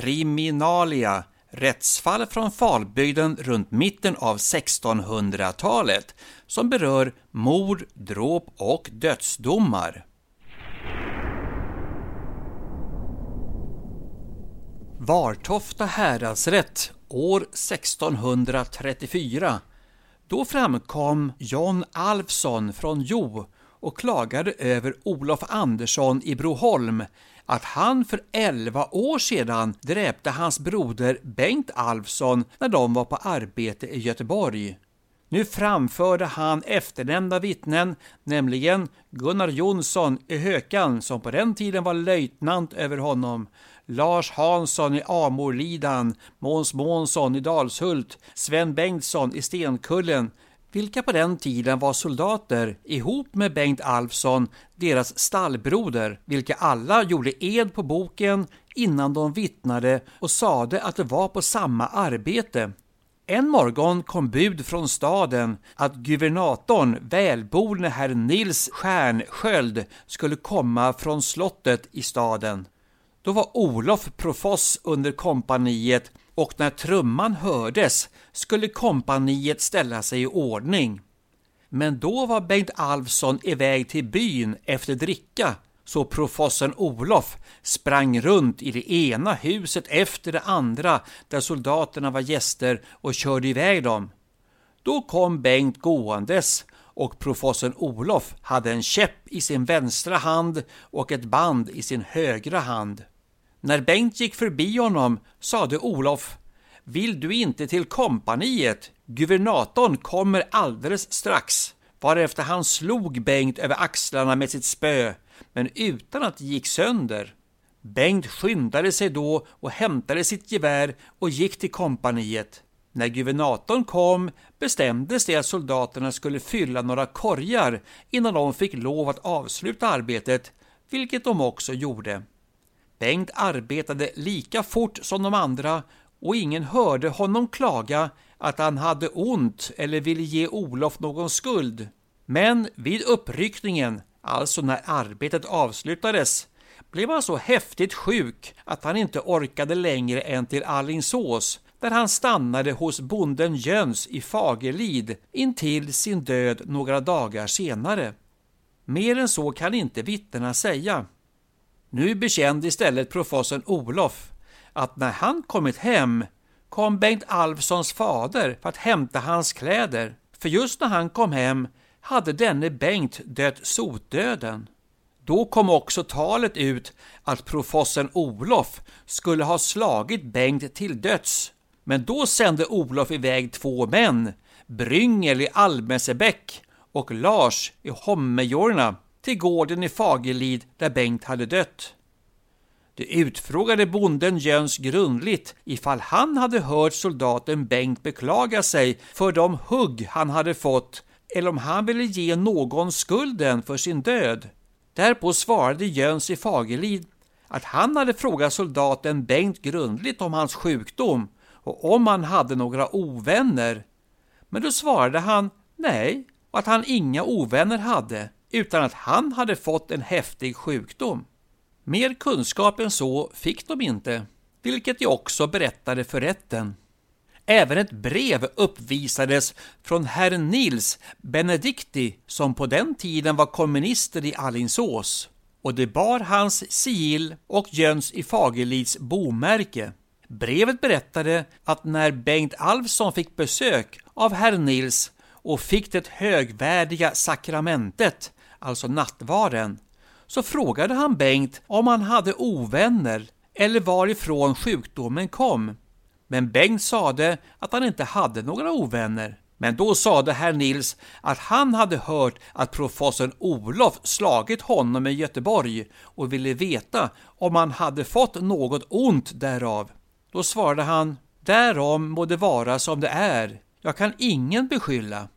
Kriminalia Rättsfall från Falbygden runt mitten av 1600-talet som berör mord, dråp och dödsdomar. Vartofta häradsrätt år 1634. Då framkom John Alfsson från Jo och klagade över Olof Andersson i Broholm att han för 11 år sedan dräpte hans broder Bengt Alfsson när de var på arbete i Göteborg. Nu framförde han efternämnda vittnen, nämligen Gunnar Jonsson i Hökan som på den tiden var löjtnant över honom, Lars Hansson i Amorlidan, Måns Månsson i Dalshult, Sven Bengtsson i Stenkullen, vilka på den tiden var soldater ihop med Bengt Alfsson, deras stallbroder, vilka alla gjorde ed på boken innan de vittnade och sade att det var på samma arbete. En morgon kom bud från staden att guvernatorn, välborne herr Nils Stjärnsköld, skulle komma från slottet i staden. Då var Olof Profoss under kompaniet och när trumman hördes skulle kompaniet ställa sig i ordning. Men då var Bengt Alfsson iväg till byn efter dricka så profossen Olof sprang runt i det ena huset efter det andra där soldaterna var gäster och körde iväg dem. Då kom Bengt gåendes och profossen Olof hade en käpp i sin vänstra hand och ett band i sin högra hand. När Bengt gick förbi honom sade Olof Vill du inte till kompaniet? Guvernatorn kommer alldeles strax. Varefter han slog Bengt över axlarna med sitt spö, men utan att det gick sönder. Bengt skyndade sig då och hämtade sitt gevär och gick till kompaniet. När guvernatorn kom bestämdes det att soldaterna skulle fylla några korgar innan de fick lov att avsluta arbetet, vilket de också gjorde. Bengt arbetade lika fort som de andra och ingen hörde honom klaga att han hade ont eller ville ge Olof någon skuld. Men vid uppryckningen, alltså när arbetet avslutades, blev han så häftigt sjuk att han inte orkade längre än till Allingsås där han stannade hos bonden Jöns i Fagerlid intill sin död några dagar senare. Mer än så kan inte vittnena säga. Nu bekände istället professorn Olof att när han kommit hem kom Bengt Alfssons fader för att hämta hans kläder, för just när han kom hem hade denne Bengt dött sotdöden. Då kom också talet ut att professorn Olof skulle ha slagit Bengt till döds, men då sände Olof iväg två män, Bryngel i Almesebäck och Lars i Hommejorna till gården i Fagerlid där Bengt hade dött. De utfrågade bonden Jöns grundligt ifall han hade hört soldaten Bengt beklaga sig för de hugg han hade fått eller om han ville ge någon skulden för sin död. Därpå svarade Jöns i Fagerlid att han hade frågat soldaten Bengt grundligt om hans sjukdom och om han hade några ovänner. Men då svarade han nej och att han inga ovänner hade utan att han hade fått en häftig sjukdom. Mer kunskap än så fick de inte, vilket de också berättade för rätten. Även ett brev uppvisades från herr Nils Benedicti som på den tiden var kommunister i Allingsås och det bar hans sigill och Jöns i Fagerlids bomärke. Brevet berättade att när Bengt Alfsson fick besök av herr Nils och fick det högvärdiga sakramentet, alltså nattvarden, så frågade han Bengt om han hade ovänner eller varifrån sjukdomen kom. Men Bengt sade att han inte hade några ovänner. Men då sade herr Nils att han hade hört att professorn Olof slagit honom i Göteborg och ville veta om han hade fått något ont därav. Då svarade han, därom må det vara som det är, jag kan ingen beskylla.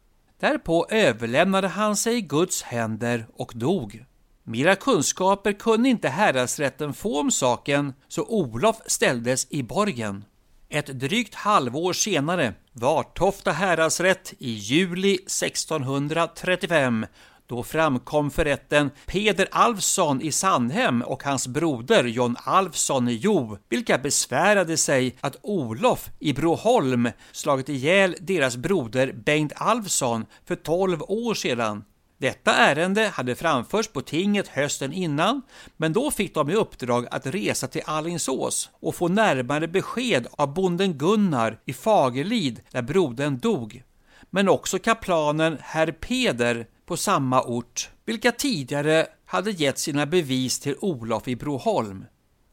Därpå överlämnade han sig i Guds händer och dog. Mera kunskaper kunde inte häradsrätten få om saken, så Olof ställdes i borgen. Ett drygt halvår senare, Vartofta häradsrätt i juli 1635, då framkom för rätten Peder Alfsson i Sandhem och hans broder John Alfsson i Jo, vilka besvärade sig att Olof i Broholm slagit ihjäl deras broder Bengt Alfsson för 12 år sedan. Detta ärende hade framförts på tinget hösten innan, men då fick de i uppdrag att resa till Allingsås och få närmare besked av bonden Gunnar i Fagerlid där brodern dog, men också kaplanen herr Peder på samma ort, vilka tidigare hade gett sina bevis till Olof i Broholm.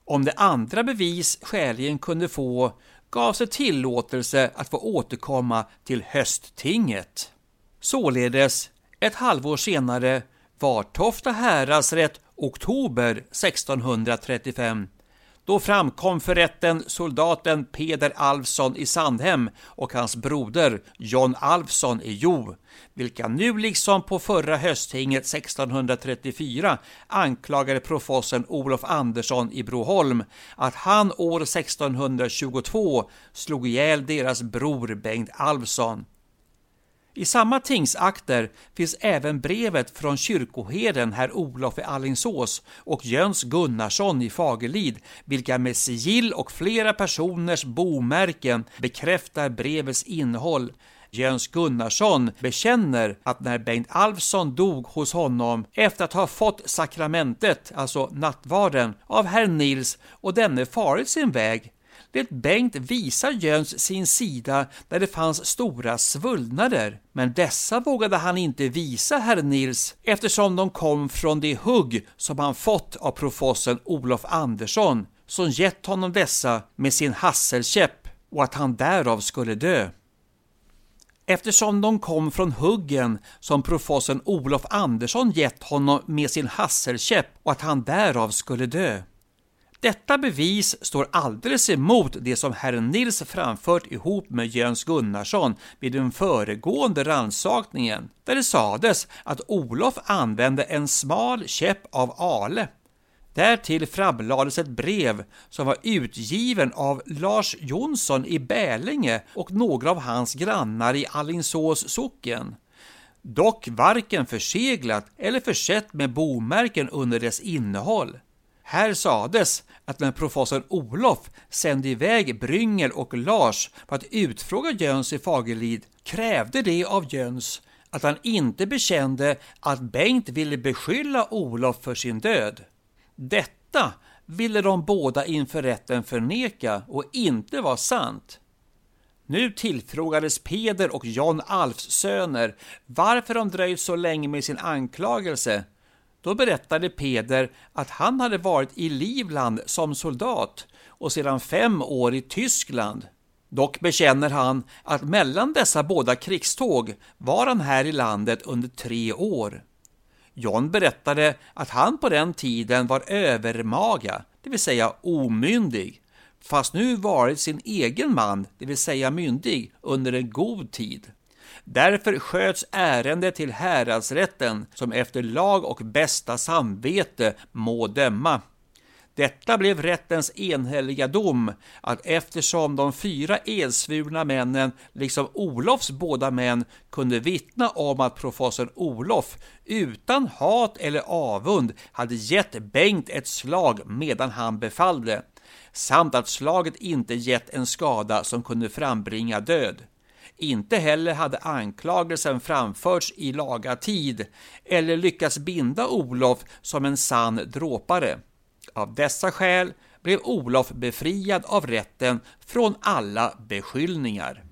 Om de andra bevis skäligen kunde få gavs det tillåtelse att få återkomma till hösttinget. Således ett halvår senare var Tofta häradsrätt oktober 1635. Då framkom för rätten soldaten Peder Alfsson i Sandhem och hans broder John Alfsson i Jo, vilka nu liksom på förra hösttinget 1634 anklagade profossen Olof Andersson i Broholm att han år 1622 slog ihjäl deras bror Bengt Alfsson. I samma tingsakter finns även brevet från kyrkoherden herr Olof i Allingsås och Jöns Gunnarsson i Fagerlid, vilka med sigill och flera personers bomärken bekräftar brevets innehåll. Jöns Gunnarsson bekänner att när Bengt Alfsson dog hos honom efter att ha fått sakramentet, alltså nattvarden, av herr Nils och denne farit sin väg, lät Bengt visa Jöns sin sida där det fanns stora svullnader. Men dessa vågade han inte visa herr Nils eftersom de kom från det hugg som han fått av professorn Olof Andersson som gett honom dessa med sin hasselkäpp och att han därav skulle dö. Eftersom de kom från huggen som professorn Olof Andersson gett honom med sin hasselkäpp och att han därav skulle dö. Detta bevis står alldeles emot det som herr Nils framfört ihop med Jöns Gunnarsson vid den föregående rannsakningen, där det sades att Olof använde en smal käpp av ale. Därtill framlades ett brev som var utgiven av Lars Jonsson i Bälinge och några av hans grannar i Allingsås socken dock varken förseglat eller försett med bomärken under dess innehåll. Här sades att när professorn Olof sände iväg Bryngel och Lars för att utfråga Jöns i Fagerlid krävde det av Jöns att han inte bekände att Bengt ville beskylla Olof för sin död. Detta ville de båda inför rätten förneka och inte var sant. Nu tillfrågades Peder och John Alfs söner varför de dröjt så länge med sin anklagelse då berättade Peder att han hade varit i Livland som soldat och sedan fem år i Tyskland. Dock bekänner han att mellan dessa båda krigståg var han här i landet under tre år. John berättade att han på den tiden var övermaga, det vill säga omyndig, fast nu varit sin egen man, det vill säga myndig, under en god tid. Därför sköts ärendet till häradsrätten som efter lag och bästa samvete må döma. Detta blev rättens enhälliga dom att eftersom de fyra edsvurna männen, liksom Olofs båda män, kunde vittna om att professorn Olof utan hat eller avund hade gett Bengt ett slag medan han befallde, samt att slaget inte gett en skada som kunde frambringa död. Inte heller hade anklagelsen framförts i laga tid eller lyckats binda Olof som en sann dråpare. Av dessa skäl blev Olof befriad av rätten från alla beskyllningar.